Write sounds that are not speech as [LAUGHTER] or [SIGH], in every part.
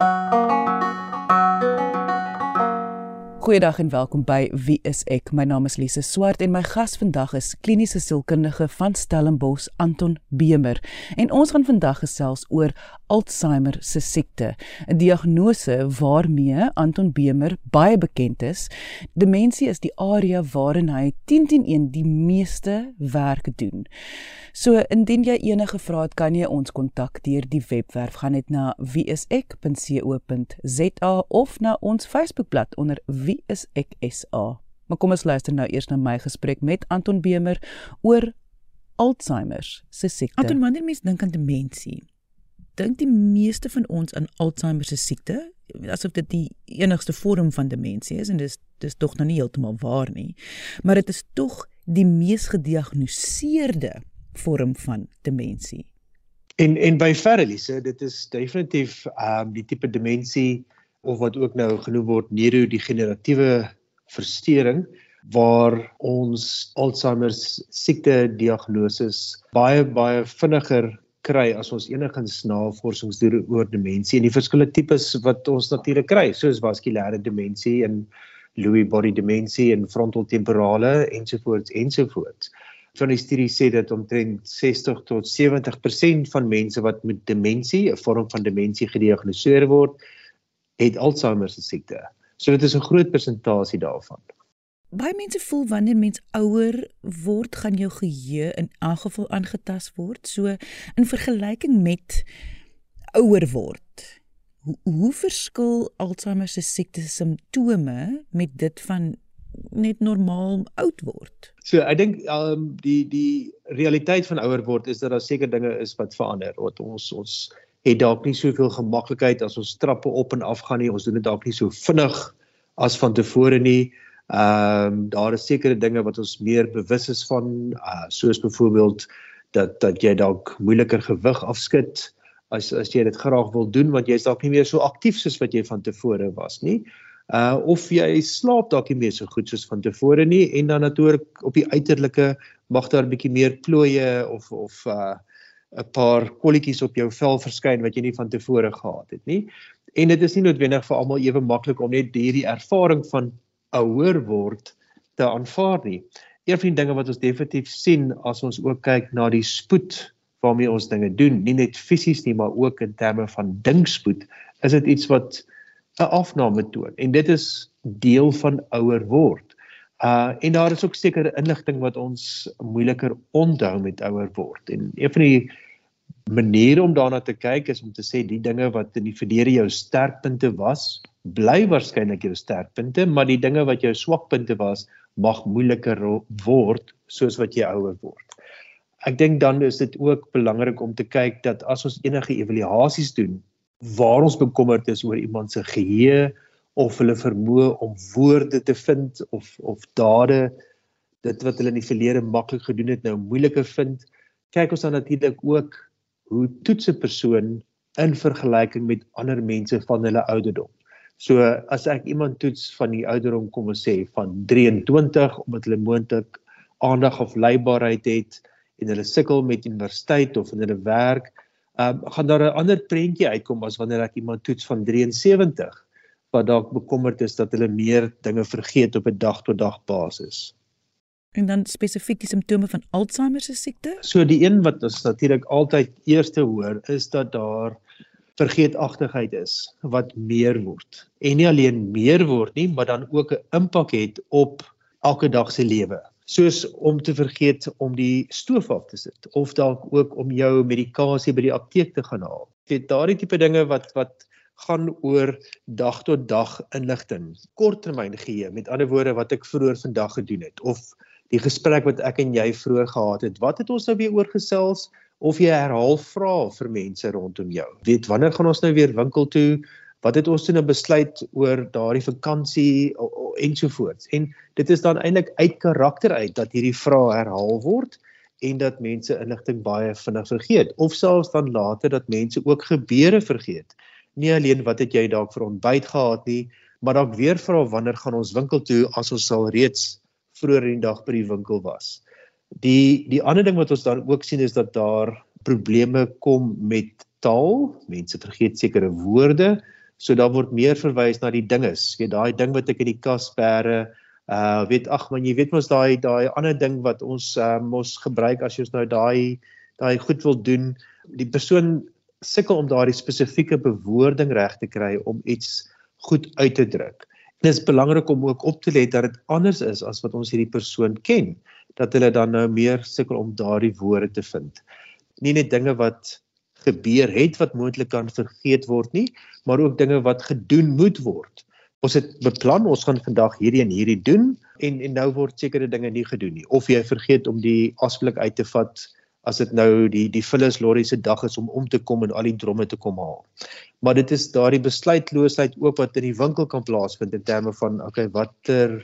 you. Goeiedag en welkom by Wie is ek? My naam is Lise Swart en my gas vandag is kliniese sielkundige van Stellenbosch, Anton Bemer. En ons gaan vandag gesels oor Alzheimer se siekte, 'n diagnose waarmee Anton Bemer baie bekend is. Demensie is die area waarin hy 10-10-1 die meeste werk doen. So indien jy enige vrae het, kan jy ons kontak deur die webwerf gaan net na wieisek.co.za of na ons Facebookblad onder wie Wie is ek SA? Maar kom ons luister nou eers na my gesprek met Anton Bemer oor Alzheimer se siekte. Anton, wanneer mens dink aan demensie, dink die meeste van ons aan Alzheimer se siekte asof dit die enigste vorm van demensie is en dis dis tog nou nie heeltemal waar nie. Maar dit is tog die mees gediagnoseerde vorm van demensie. En en by Ferrelise, dit is definitief ehm um, die tipe demensie of wat ook nou genoem word neurodegeneratiewe verstoring waar ons Alzheimer siekte diagnoses baie baie vinniger kry as ons enigsins navorsings doen oor demensie en die verskillende tipes wat ons natuurlik kry soos vaskulêre demensie en Lewy body demensie en frontotemporale ensovoorts ensovoorts. Van die studie sê dat omtrent 60 tot 70% van mense wat met demensie, 'n vorm van demensie gediagnoseer word, het Alzheimer se siekte. So dit is 'n groot persentasie daarvan. Baie mense voel wanneer mens ouer word, gaan jou geheue in elk geval aangetast word. So in vergelyking met ouer word, hoe, hoe verskil Alzheimer se siekte simptome met dit van net normaal oud word? So ek dink um, die die realiteit van ouer word is dat daar seker dinge is wat verander. Wat ons ons het dalk nie soveel gemaklikheid as ons trappe op en af gaan nie. Ons doen dit dalk nie so vinnig as van tevore nie. Ehm um, daar is sekere dinge wat ons meer bewus is van, uh, soos byvoorbeeld dat dat jy dalk moeiliker gewig afskud as as jy dit graag wil doen want jy's dalk nie meer so aktief soos wat jy van tevore was nie. Uh of jy slaap dalk nie meer so goed soos van tevore nie en dan natuurlik op die uiterlike mag daar 'n bietjie meer plooie of of uh 'n paar kolletjies op jou vel verskyn wat jy nie van tevore gehad het nie. En dit is nie noodwendig vir almal ewe maklik om net hierdie ervaring van ouer word te aanvaar nie. Een van die dinge wat ons definitief sien as ons ook kyk na die spoed waarmee ons dinge doen, nie net fisies nie, maar ook in terme van dinkspoed, is dit iets wat 'n afname toon. En dit is deel van ouer word. Uh en daar is ook sekere inligting wat ons moeiliker onthou met ouer word. En een van die maniere om daarna te kyk is om te sê die dinge wat in die verlede jou sterkpunte was, bly waarskynlik jou sterkpunte, maar die dinge wat jou swakpunte was, mag moeiliker word soos wat jy ouer word. Ek dink dan is dit ook belangrik om te kyk dat as ons enige evaluasies doen waar ons bekommerd is oor iemand se geheue of hulle vermoë om woorde te vind of of dade dit wat hulle in die verlede maklik gedoen het nou moeiliker vind. Kyk ons dan natuurlik ook hoe toets 'n persoon in vergelyking met ander mense van hulle ouderdom. So as ek iemand toets van die ouderdom kom ons sê van 23 omdat hulle moontlik aandag of leibaarheid het en hulle sukkel met universiteit of in hulle werk um, gaan daar 'n ander prentjie uitkom as wanneer ek iemand toets van 73 wat dalk bekommerd is dat hulle meer dinge vergeet op 'n dag tot dag basis. En dan spesifiek die simptome van Alzheimer se siekte? So die een wat ons natuurlik altyd eerste hoor is dat daar vergeetachtigheid is wat meer word. En nie alleen meer word nie, maar dan ook 'n impak het op elke dag se lewe. Soos om te vergeet om die stoof af te sit of dalk ook om jou medikasie by die apteek te gaan haal. Dit daardie tipe dinge wat wat gaan oor dag tot dag inligting, korttermyn geheue, met ander woorde wat ek vroeër vandag gedoen het of die gesprek wat ek en jy vroeër gehad het. Wat het ons nou weer oorgesels of jy herhaal vra vir mense rondom jou? Weet wanneer gaan ons nou weer winkel toe? Wat het ons toe nou besluit oor daardie vakansie ensovoorts? En dit is dan eintlik uit karakter uit dat hierdie vrae herhaal word en dat mense inligting baie vinnig vergeet of selfs dan later dat mense ook gebeure vergeet nie alleen wat het jy dalk vir ontbyt gehad nie, maar dalk weer vra wanneer gaan ons winkel toe as ons al reeds vroeër in die dag by die winkel was. Die die ander ding wat ons dan ook sien is dat daar probleme kom met taal. Mense vergeet sekere woorde So daar word meer verwys na die dinges, weet daai ding wat ek in die kas bære, uh weet ag man jy weet mos daai daai ander ding wat ons uh, mos gebruik as jy nou daai daai goed wil doen. Die persoon sukkel om daardie spesifieke bewoording reg te kry om iets goed uit te druk. Dit is belangrik om ook op te let dat dit anders is as wat ons hierdie persoon ken, dat hulle dan nou meer sukkel om daardie woorde te vind. Nie net dinge wat gebeur het wat moontlik kan vergeet word nie, maar ook dinge wat gedoen moet word. Ons het beplan ons gaan vandag hierdie en hierdie doen en en nou word sekere dinge nie gedoen nie of jy vergeet om die asblik uit te vat as dit nou die die Phyllis Lorry se dag is om om te kom en al die dromme te kom haal. Maar dit is daardie besluitloosheid ook wat in die winkel kan plaasvind in terme van okay, watter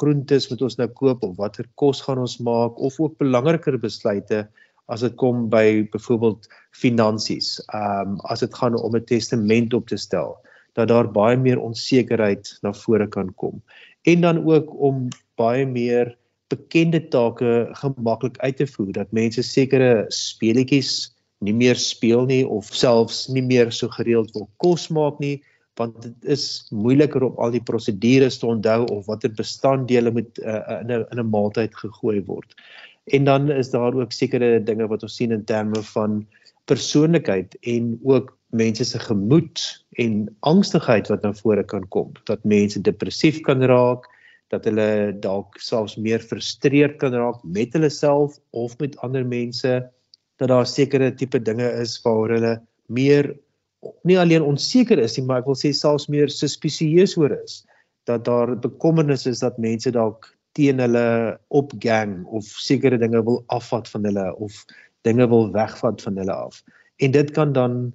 groentes moet ons nou koop of watter kos gaan ons maak of ook belangriker besluite as dit kom by byvoorbeeld finansies. Ehm um, as dit gaan om 'n testament op te stel dat daar baie meer onsekerheid na vore kan kom. En dan ook om baie meer bekende take gemaklik uit te voer dat mense sekere speletjies nie meer speel nie of selfs nie meer so gereeld wil kos maak nie want dit is moeiliker om al die prosedures te onthou of watter bestanddele moet uh, in 'n in 'n maaltyd gegooi word. En dan is daar ook sekere dinge wat ons sien in terme van persoonlikheid en ook mense se gemoed en angstigheid wat na vore kan kom dat mense depressief kan raak dat hulle dalk selfs meer frustreerd kan raak met hulle self of met ander mense dat daar sekere tipe dinge is waar hulle meer nie alleen onseker is nie maar ek wil sê selfs meer suspisieus oor is. Dat daar bekommernis is dat mense dalk teen hulle opgang of sekere dinge wil afvat van hulle of dinge wil wegvat van hulle af. En dit kan dan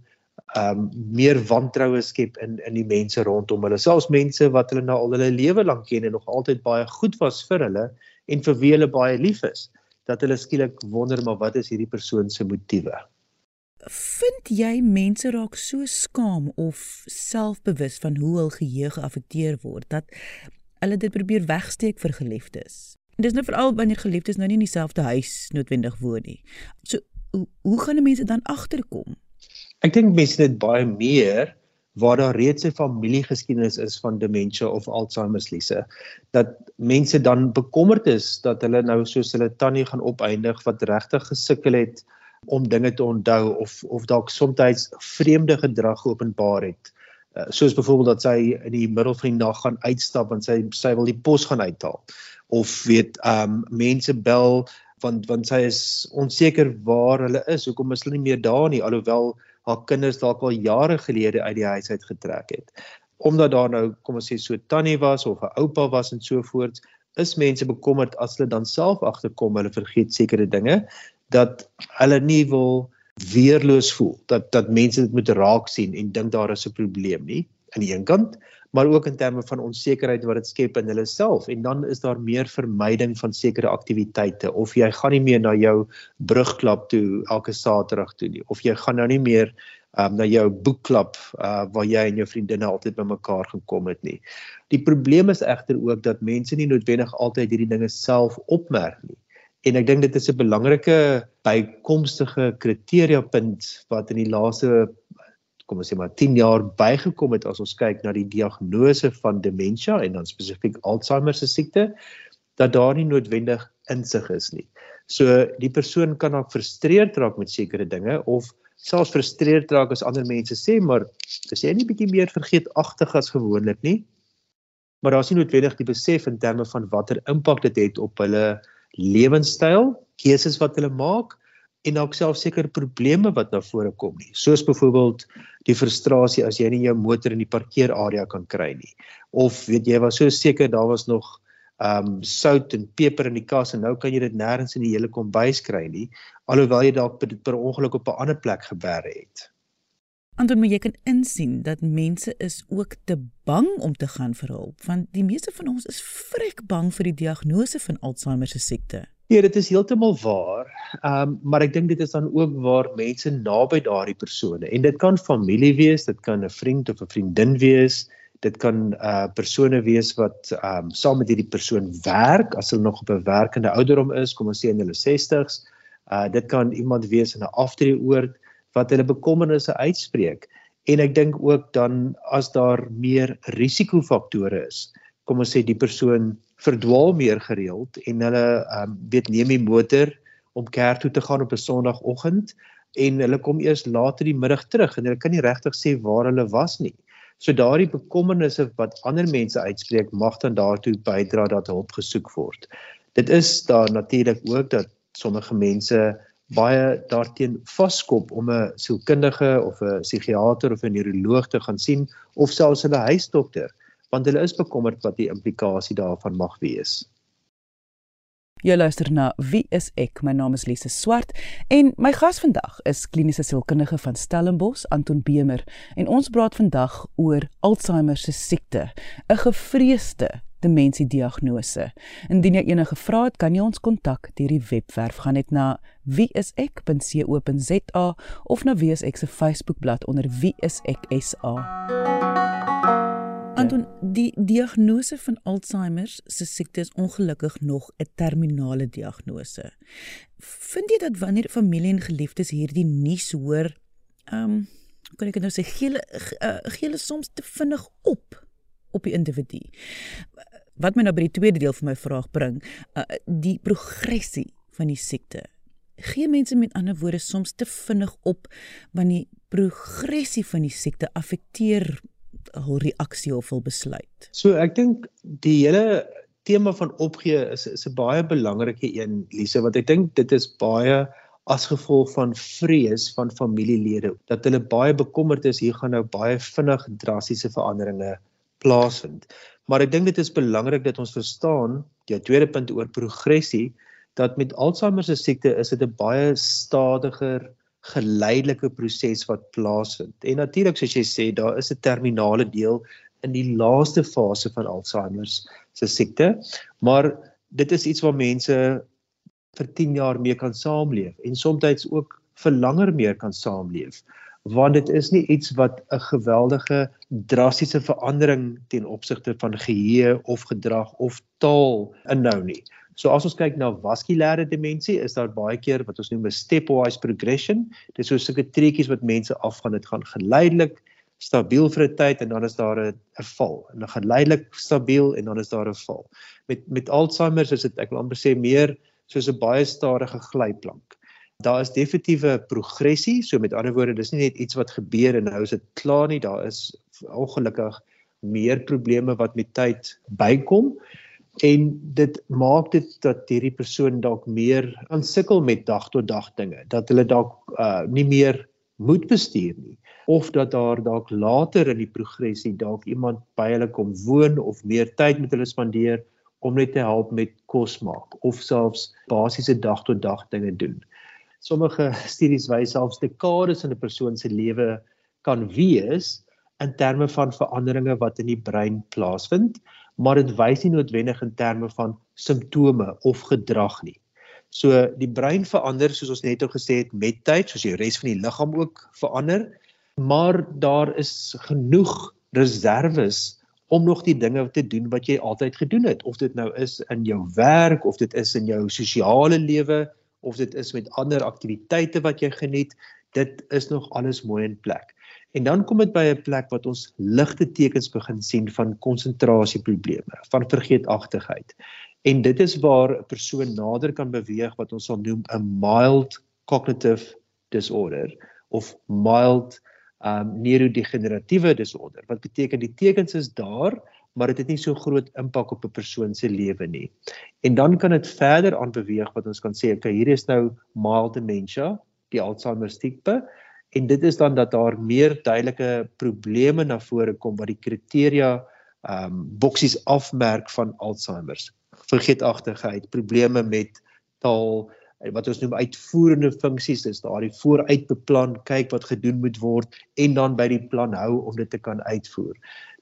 um meer wantroue skep in in die mense rondom hulle. Selfs mense wat hulle nou al hulle lewe lank ken en nog altyd baie goed was vir hulle en vir wie hulle baie lief is, dat hulle skielik wonder maar wat is hierdie persoon se motiewe? Vind jy mense raak so skaam of selfbewus van hoe hul geheue geaffekteer word dat hulle dit probeer wegsteek vir geliefdes? Dis nou veral wanneer geliefdes nou nie in dieselfde huis noodwendig woon nie. So hoe, hoe gaan mense dan agterkom? Ek dink mense het baie meer waar daar reeds 'n familiegeskiedenis is van demensie of Alzheimer lise dat mense dan bekommerd is dat hulle nou soos hulle tannie gaan opeindig wat regtig gesukkel het om dinge te onthou of of dalk soms vreemde gedrag openbaar het. Uh, soos byvoorbeeld dat sy in die middel van die nag gaan uitstap want sy sy wil die pos gaan uithaal of weet um mense bel want want sy is onseker waar hulle is hoekom is hulle nie meer daar nie alhoewel haar kinders dalk al jare gelede uit die huis uit getrek het. Omdat daar nou kom ons sê so tannie was of 'n oupa was en so voort, is mense bekommerd as hulle dan self agterkom hulle vergeet sekere dinge dat hulle nie wil weerloos voel dat dat mense dit moet raak sien en dink daar is 'n probleem nie aan die een kant maar ook in terme van onsekerheid wat dit skep in hulle self en dan is daar meer vermyding van sekere aktiwiteite of jy gaan nie meer na jou brugklub toe elke Saterdag toe nie of jy gaan nou nie meer um, na jou boekklub uh, waar jy en jou vriendinne altyd bymekaar gekom het nie. Die probleem is egter ook dat mense nie noodwendig altyd hierdie dinge self opmerk nie. En ek dink dit is 'n belangrike bykomstige kriteria punt wat in die laaste kom ons sê maar 10 jaar bygekom het as ons kyk na die diagnose van demensie en dan spesifiek Alzheimer se siekte dat daar nie noodwendig insig is nie. So die persoon kan ook frustreerd raak met sekere dinge of selfs frustreerd raak as ander mense sê maar as jy nie bietjie meer vergeetagtig as gewoonlik nie. Maar daar's nie noodwendig die besef in terme van watter impak dit het op hulle lewenstyl, keuses wat hulle maak en dalk self seker probleme wat na vore kom nie. Soos byvoorbeeld die frustrasie as jy nie jou motor in die parkeerarea kan kry nie. Of weet jy was so seker daar was nog ehm um, sout en peper in die kas en nou kan jy dit nêrens in die hele kombuis kry nie, alhoewel jy dalk dit per ongeluk op 'n ander plek gebeer het. Ander moet jy kan insien dat mense is ook te bang om te gaan vir hulp want die meeste van ons is vrek bang vir die diagnose van Alzheimer se siekte. Ja, dit is heeltemal waar. Ehm um, maar ek dink dit is dan ook waar mense naby daardie persone en dit kan familie wees, dit kan 'n vriend of 'n vriendin wees, dit kan uh persone wees wat ehm um, saam met hierdie persoon werk as hulle nog op 'n werkende ouderdom is, kom ons sê in hulle 60s. Uh dit kan iemand wees in 'n aftreeoord wat hulle bekommernisse uitspreek En ek dink ook dan as daar meer risikofaktore is, kom ons sê die persoon verdwaal meer gereeld en hulle um, weet neem die motor om kerk toe te gaan op 'n Sondagoggend en hulle kom eers later die middag terug en hulle kan nie regtig sê waar hulle was nie. So daardie bekommernisse wat ander mense uitspreek mag dan daartoe bydra dat hulp gesoek word. Dit is daar natuurlik ook dat sommige mense baie daarteen vaskop om 'n sielkundige of 'n psigiater of 'n neuroloog te gaan sien of selfs hulle huisdokter want hulle is bekommerd wat die implikasie daarvan mag wees. Jy luister na Wie is ek? My naam is Lise Swart en my gas vandag is kliniese sielkundige van Stellenbosch, Anton Bemer, en ons praat vandag oor Alzheimer se siekte, 'n gevreesde demensiediagnose. Indien jy enige vrae het, kan jy ons kontak deur die webwerf gaan net na wieisek.co.za of na wieisek se Facebookblad onder wieiseksa. Anton, die diagnose van Alzheimer se siekte is ongelukkig nog 'n terminale diagnose. Vind jy dat wanneer familie en geliefdes hierdie nuus hoor, ehm, um, kan ek nou sê gee hulle uh, gee hulle soms te vinnig op op die individu wat my nou by die tweede deel van my vraag bring, uh, die progressie van die siekte. Gee mense met ander woorde soms te vinnig op wanneer die progressie van die siekte affekteer hul reaksie of hul besluit. So ek dink die hele tema van opgee is is 'n baie belangrike een, Lise, want ek dink dit is baie as gevolg van vrees van familielede dat hulle baie bekommerd is hier gaan nou baie vinnig drastiese veranderinge plaasvind. Maar ek dink dit is belangrik dat ons verstaan die tweede punt oor progressie dat met Alzheimer se siekte is dit 'n baie stadiger geleidelike proses wat plaasvind. En natuurlik soos jy sê, daar is 'n terminale deel in die laaste fase van Alzheimer se siekte, maar dit is iets waar mense vir 10 jaar mee kan saamleef en soms ook vir langer mee kan saamleef want dit is nie iets wat 'n geweldige drastiese verandering ten opsigte van geheue of gedrag of taal inhou nie. So as ons kyk na vaskulêre demensie, is daar baie keer wat ons noem 'n stepwise progression. Dit is so sulke treetjies wat mense afgaan, dit gaan geleidelik stabiel vir 'n tyd en dan is daar 'n 'n val. En dan geleidelik stabiel en dan is daar 'n val. Met met Alzheimer is dit ek wil amper sê meer soos 'n baie stadige glyplank daar is definitiewe progressie. So met ander woorde, dis nie net iets wat gebeur en nou is dit klaar nie. Daar is ongelukkig meer probleme wat met tyd bykom en dit maak dit dat hierdie persoon dalk meer aansukkel met dag tot dag dinge dat hulle dalk uh, nie meer moet bestuur nie of dat daar dalk later in die progressie dalk iemand by hulle kom woon of meer tyd met hulle spandeer om net te help met kos maak of selfs basiese dag tot dag dinge doen. Sommige [LAUGHS] studies wys selfs dekades in 'n persoon se lewe kan wees in terme van veranderinge wat in die brein plaasvind, maar dit wys nie noodwendig in terme van simptome of gedrag nie. So die brein verander soos ons net al gesê het met tyd, soos die res van die liggaam ook verander, maar daar is genoeg reserves om nog die dinge te doen wat jy altyd gedoen het, of dit nou is in jou werk of dit is in jou sosiale lewe, of dit is met ander aktiwiteite wat jy geniet, dit is nog alles mooi in plek. En dan kom dit by 'n plek wat ons ligte tekens begin sien van konsentrasieprobleme, van vergeetachtigheid. En dit is waar 'n persoon nader kan beweeg wat ons sal noem 'n mild cognitive disorder of mild um neurodegeneratiewe disorder. Wat beteken die tekens is daar, maar dit het nie so groot impak op 'n persoon se lewe nie. En dan kan dit verder aanbeweeg wat ons kan sê, okay, hier is nou mild dementia, die Alzheimer tipe en dit is dan dat daar meer duidelike probleme na vore kom wat die kriteria ehm um, boksies afmerk van Alzheimer. Vergeetachtigheid, probleme met taal, wat ons noem uitvoerende funksies, dis daardie vooruitbeplan, kyk wat gedoen moet word en dan by die plan hou om dit te kan uitvoer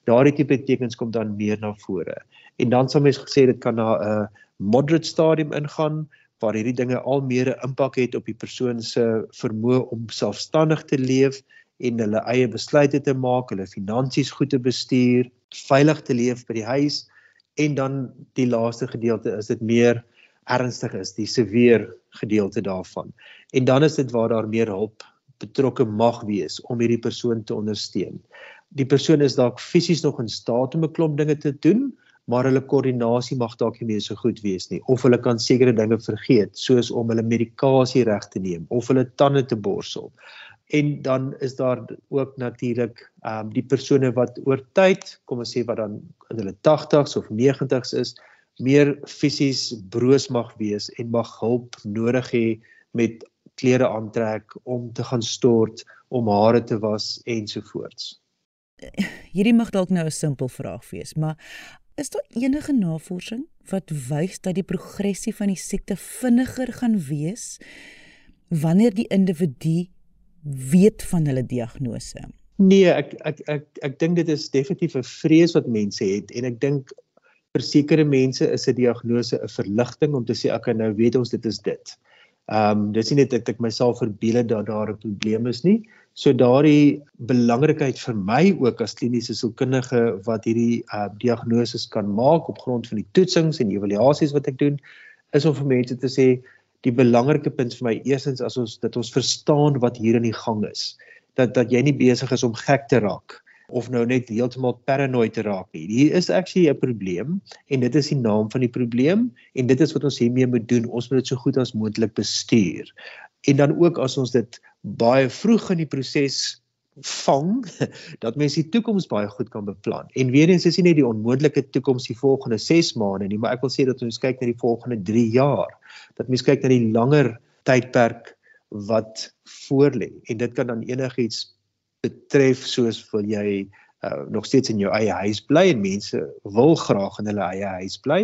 daardie tipe tekens kom dan meer na vore. En dan sal mens gesê dit kan na 'n moderate stadium ingaan waar hierdie dinge al meer 'n impak het op die persoon se vermoë om selfstandig te leef en hulle eie besluite te maak, hulle finansies goed te bestuur, veilig te leef by die huis en dan die laaste gedeelte is dit meer ernstig is, die severe gedeelte daarvan. En dan is dit waar daar meer hulp betrokke mag wees om hierdie persoon te ondersteun. Die persoon is dalk fisies nog in staat om 'n klomp dinge te doen, maar hulle koördinasie mag dalk nie meer so goed wees nie of hulle kan sekere dinge vergeet soos om hulle medikasie reg te neem of hulle tande te borsel. En dan is daar ook natuurlik ehm um, die persone wat oor tyd, kom ons sê wat dan in hulle 80s of 90s is, meer fisies broos mag wees en mag hulp nodig hê met klere aantrek om te gaan stort, om hare te was ensovoorts. Hierdie mag dalk nou 'n simpel vraag wees, maar Is daar enige navorsing wat wys dat die progressie van die siekte vinniger gaan wees wanneer die individu weet van hulle diagnose? Nee, ek ek ek ek dink dit is definitief 'n vrees wat mense het en ek dink vir sekere mense is 'n diagnose 'n verligting om te sê ek nou weet ons dit is dit. Ehm um, dis nie net ek myself verbeel dat daar 'n probleem is nie, So daardie belangrikheid vir my ook as kliniese sielkundige wat hierdie uh, diagnoses kan maak op grond van die toetsings en evaluasies wat ek doen is om vir mense te sê die belangrike punt vir my eerstens as ons dat ons verstaan wat hier in die gang is. Dat dat jy nie besig is om gek te raak of nou net heeltemal paranoid te raak nie. Hier is actually 'n probleem en dit is die naam van die probleem en dit is wat ons hiermee moet doen. Ons moet dit so goed as moontlik bestuur. En dan ook as ons dit baie vroeg in die proses vang [LAUGHS] dat mense die toekoms baie goed kan beplan. En weer eens is nie net die onmoontlike toekoms die volgende 6 maande nie, maar ek wil sê dat ons kyk na die volgende 3 jaar. Dat mense kyk na die langer tydperk wat voorlê. En dit kan dan enigiets betref soos wil jy uh, nog steeds in jou eie huis bly en mense wil graag in hulle eie huis bly,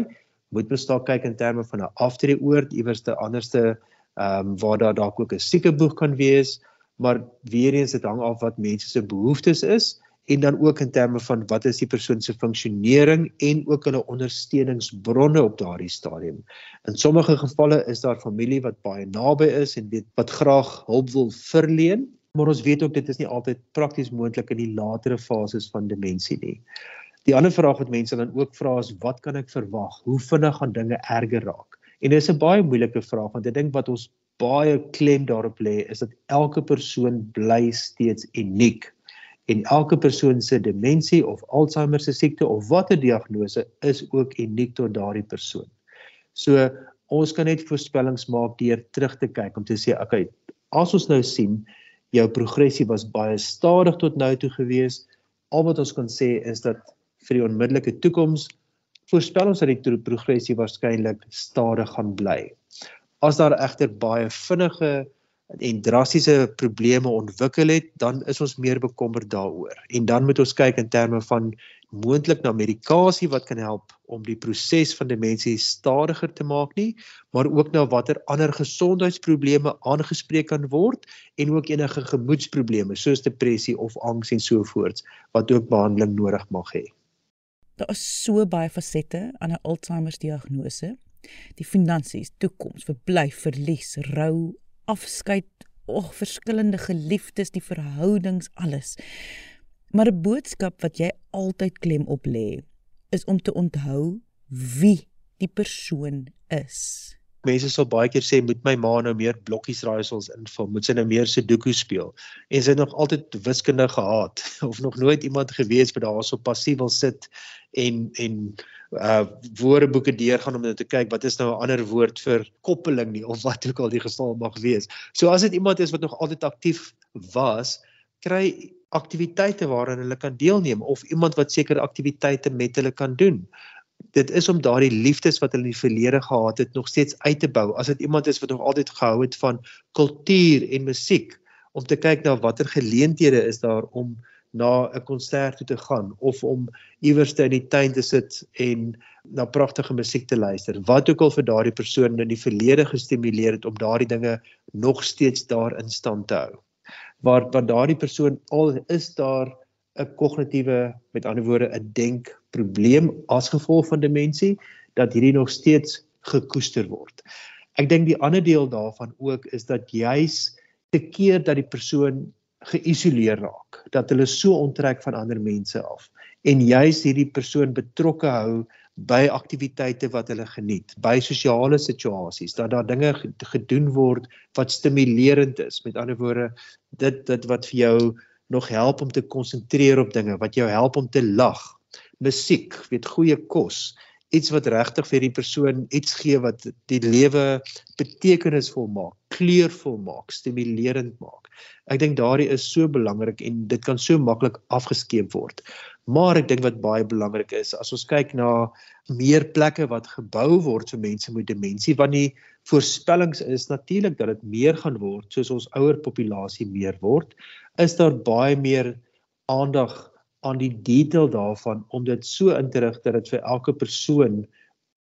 moet mens daar kyk in terme van 'n aftreeoord iewers te anderste ehm um, waar daar dalk ook 'n siekeboek kan wees, maar weer eens dit hang af wat mense se behoeftes is en dan ook in terme van wat is die persoon se funksionering en ook hulle ondersteuningsbronne op daardie stadium. In sommige gevalle is daar familie wat baie naby is en weet wat graag hulp wil verleen, maar ons weet ook dit is nie altyd prakties moontlik in die latere fases van demensie nie. Die ander vraag wat mense dan ook vra is wat kan ek verwag? Hoe vinnig gaan dinge erger raak? En dit is 'n baie moeilike vraag want ek dink wat ons baie klem daarop lê is dat elke persoon bly steeds uniek en elke persoon se demensie of Alzheimer se siekte of watter diagnose is ook uniek tot daardie persoon. So ons kan net voorspellings maak deur terug te kyk om te sê okay, as ons nou sien jou progressie was baie stadig tot nou toe gewees, al wat ons kan sê is dat vir die onmiddellike toekoms voorspel ons dat die progressie waarskynlik stadig gaan bly. As daar egter baie vinnige en drastiese probleme ontwikkel het, dan is ons meer bekommerd daaroor. En dan moet ons kyk in terme van moontlik na medikasie wat kan help om die proses van demensie stadiger te maak nie, maar ook na watter ander gesondheidsprobleme aangespreek kan word en ook enige gemoedsprobleme soos depressie of angs en so voort wat ook behandeling nodig mag hê. Daar is so baie fasette aan 'n Alzheimer diagnose. Die finansies, toekoms, verblyf, verlies, rou, afskeid, ag verskillende geliefdes, die verhoudings, alles. Maar 'n boodskap wat jy altyd klem op lê, is om te onthou wie die persoon is mense sal baie keer sê moet my ma nou meer blokkies raaisels invul, moet sy nou meer Sudoku speel. En sy het nog altyd wiskunde gehaat [LAUGHS] of nog nooit iemand gewees wat daar so passief wil sit en en uh woordeboeke deurgaan om net te kyk wat is nou 'n ander woord vir koppeling nie of wat ook al die geval mag wees. So as dit iemand is wat nog altyd aktief was, kry aktiwiteite waaraan hulle kan deelneem of iemand wat sekere aktiwiteite met hulle kan doen dit is om daardie liefdes wat hulle in die verlede gehad het nog steeds uit te bou. As dit iemand is wat nog altyd gehou het van kultuur en musiek, om te kyk na watter geleenthede is daar om na 'n konsert toe te gaan of om iewers in die tuin te sit en na pragtige musiek te luister. Wat ook al vir daardie persoon in die verlede gestimuleer het om daardie dinge nog steeds daar in stand te hou. Waar waar daardie persoon al is daar 'n kognitiewe met ander woorde 'n denkprobleem as gevolg van demensie dat hierdie nog steeds gekoester word. Ek dink die ander deel daarvan ook is dat juis te keer dat die persoon geïsoleer raak, dat hulle so onttrek van ander mense af en juis hierdie persoon betrokke hou by aktiwiteite wat hulle geniet, by sosiale situasies, dat daar dinge gedoen word wat stimulerend is. Met ander woorde, dit dit wat vir jou nog help om te konsentreer op dinge, wat jou help om te lag. Musiek, weet goeie kos, iets wat regtig vir die persoon iets gee wat die lewe betekenisvol maak, kleurvol maak, stimulerend maak. Ek dink daardie is so belangrik en dit kan so maklik afgeskeep word. Maar ek dink wat baie belangrik is, as ons kyk na meer plekke wat gebou word vir mense met demensie, want die voorspellings is natuurlik dat dit meer gaan word soos ons ouer populasie meer word, is daar baie meer aandag aan die detail daarvan om dit so in te rig dat dit vir elke persoon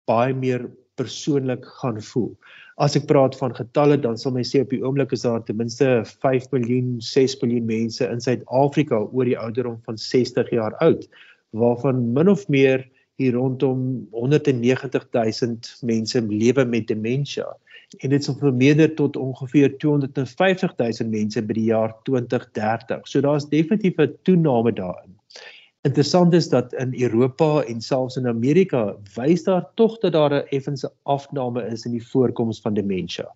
baie meer persoonlik gaan voel. As ek praat van getalle dan sal my sê op die oomblik is daar ten minste 5 miljoen, 6 miljoen mense in Suid-Afrika oor die ouderdom van 60 jaar oud waarvan min of meer hier rondom 190 000 mense lewe met demensie en dit sal vermeerder tot ongeveer 250 000 mense by die jaar 2030. So daar's definitief 'n toename daarin. Interessant is dat in Europa en selfs in Amerika wys daar tog dat daar 'n effense afname is in die voorkoms van demensie.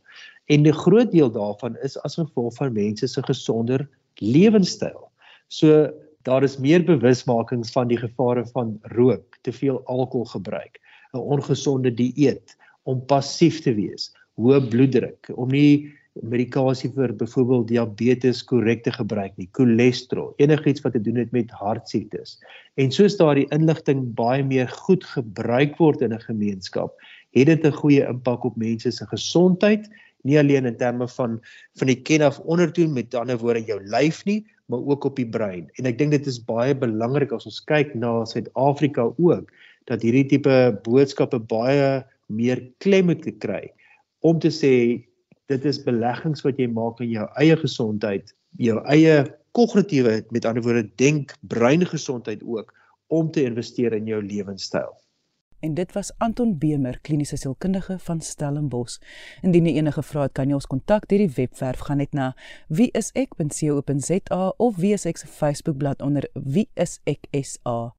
En 'n groot deel daarvan is as gevolg van mense se gesonder lewenstyl. So daar is meer bewusmaking van die gevare van rook, te veel alkohol gebruik, 'n ongesonde dieet, om passief te wees, hoë bloeddruk, om nie medikasie vir byvoorbeeld diabetes korrek te gebruik nie, cholesterol, enigiets wat te doen het met hartsiektes. En soos daardie inligting baie meer goed gebruik word in 'n gemeenskap, het dit 'n goeie impak op mense se gesondheid, nie alleen in terme van van die ken af ondertoe met ander woorde jou lyf nie, maar ook op die brein. En ek dink dit is baie belangrik as ons kyk na Suid-Afrika ook dat hierdie tipe boodskappe baie meer klem moet kry om te sê dit is beleggings wat jy maak in jou eie gesondheid, jou eie kognitiewe, met ander woorde denk breingesondheid ook om te investeer in jou lewenstyl. En dit was Anton Bemer, kliniese sielkundige van Stellenbosch. Indien jy enige vrae het, kan jy ons kontak deur die webwerf gaan net na wieisek.co.za of wieisek se Facebookblad onder wieiseksa.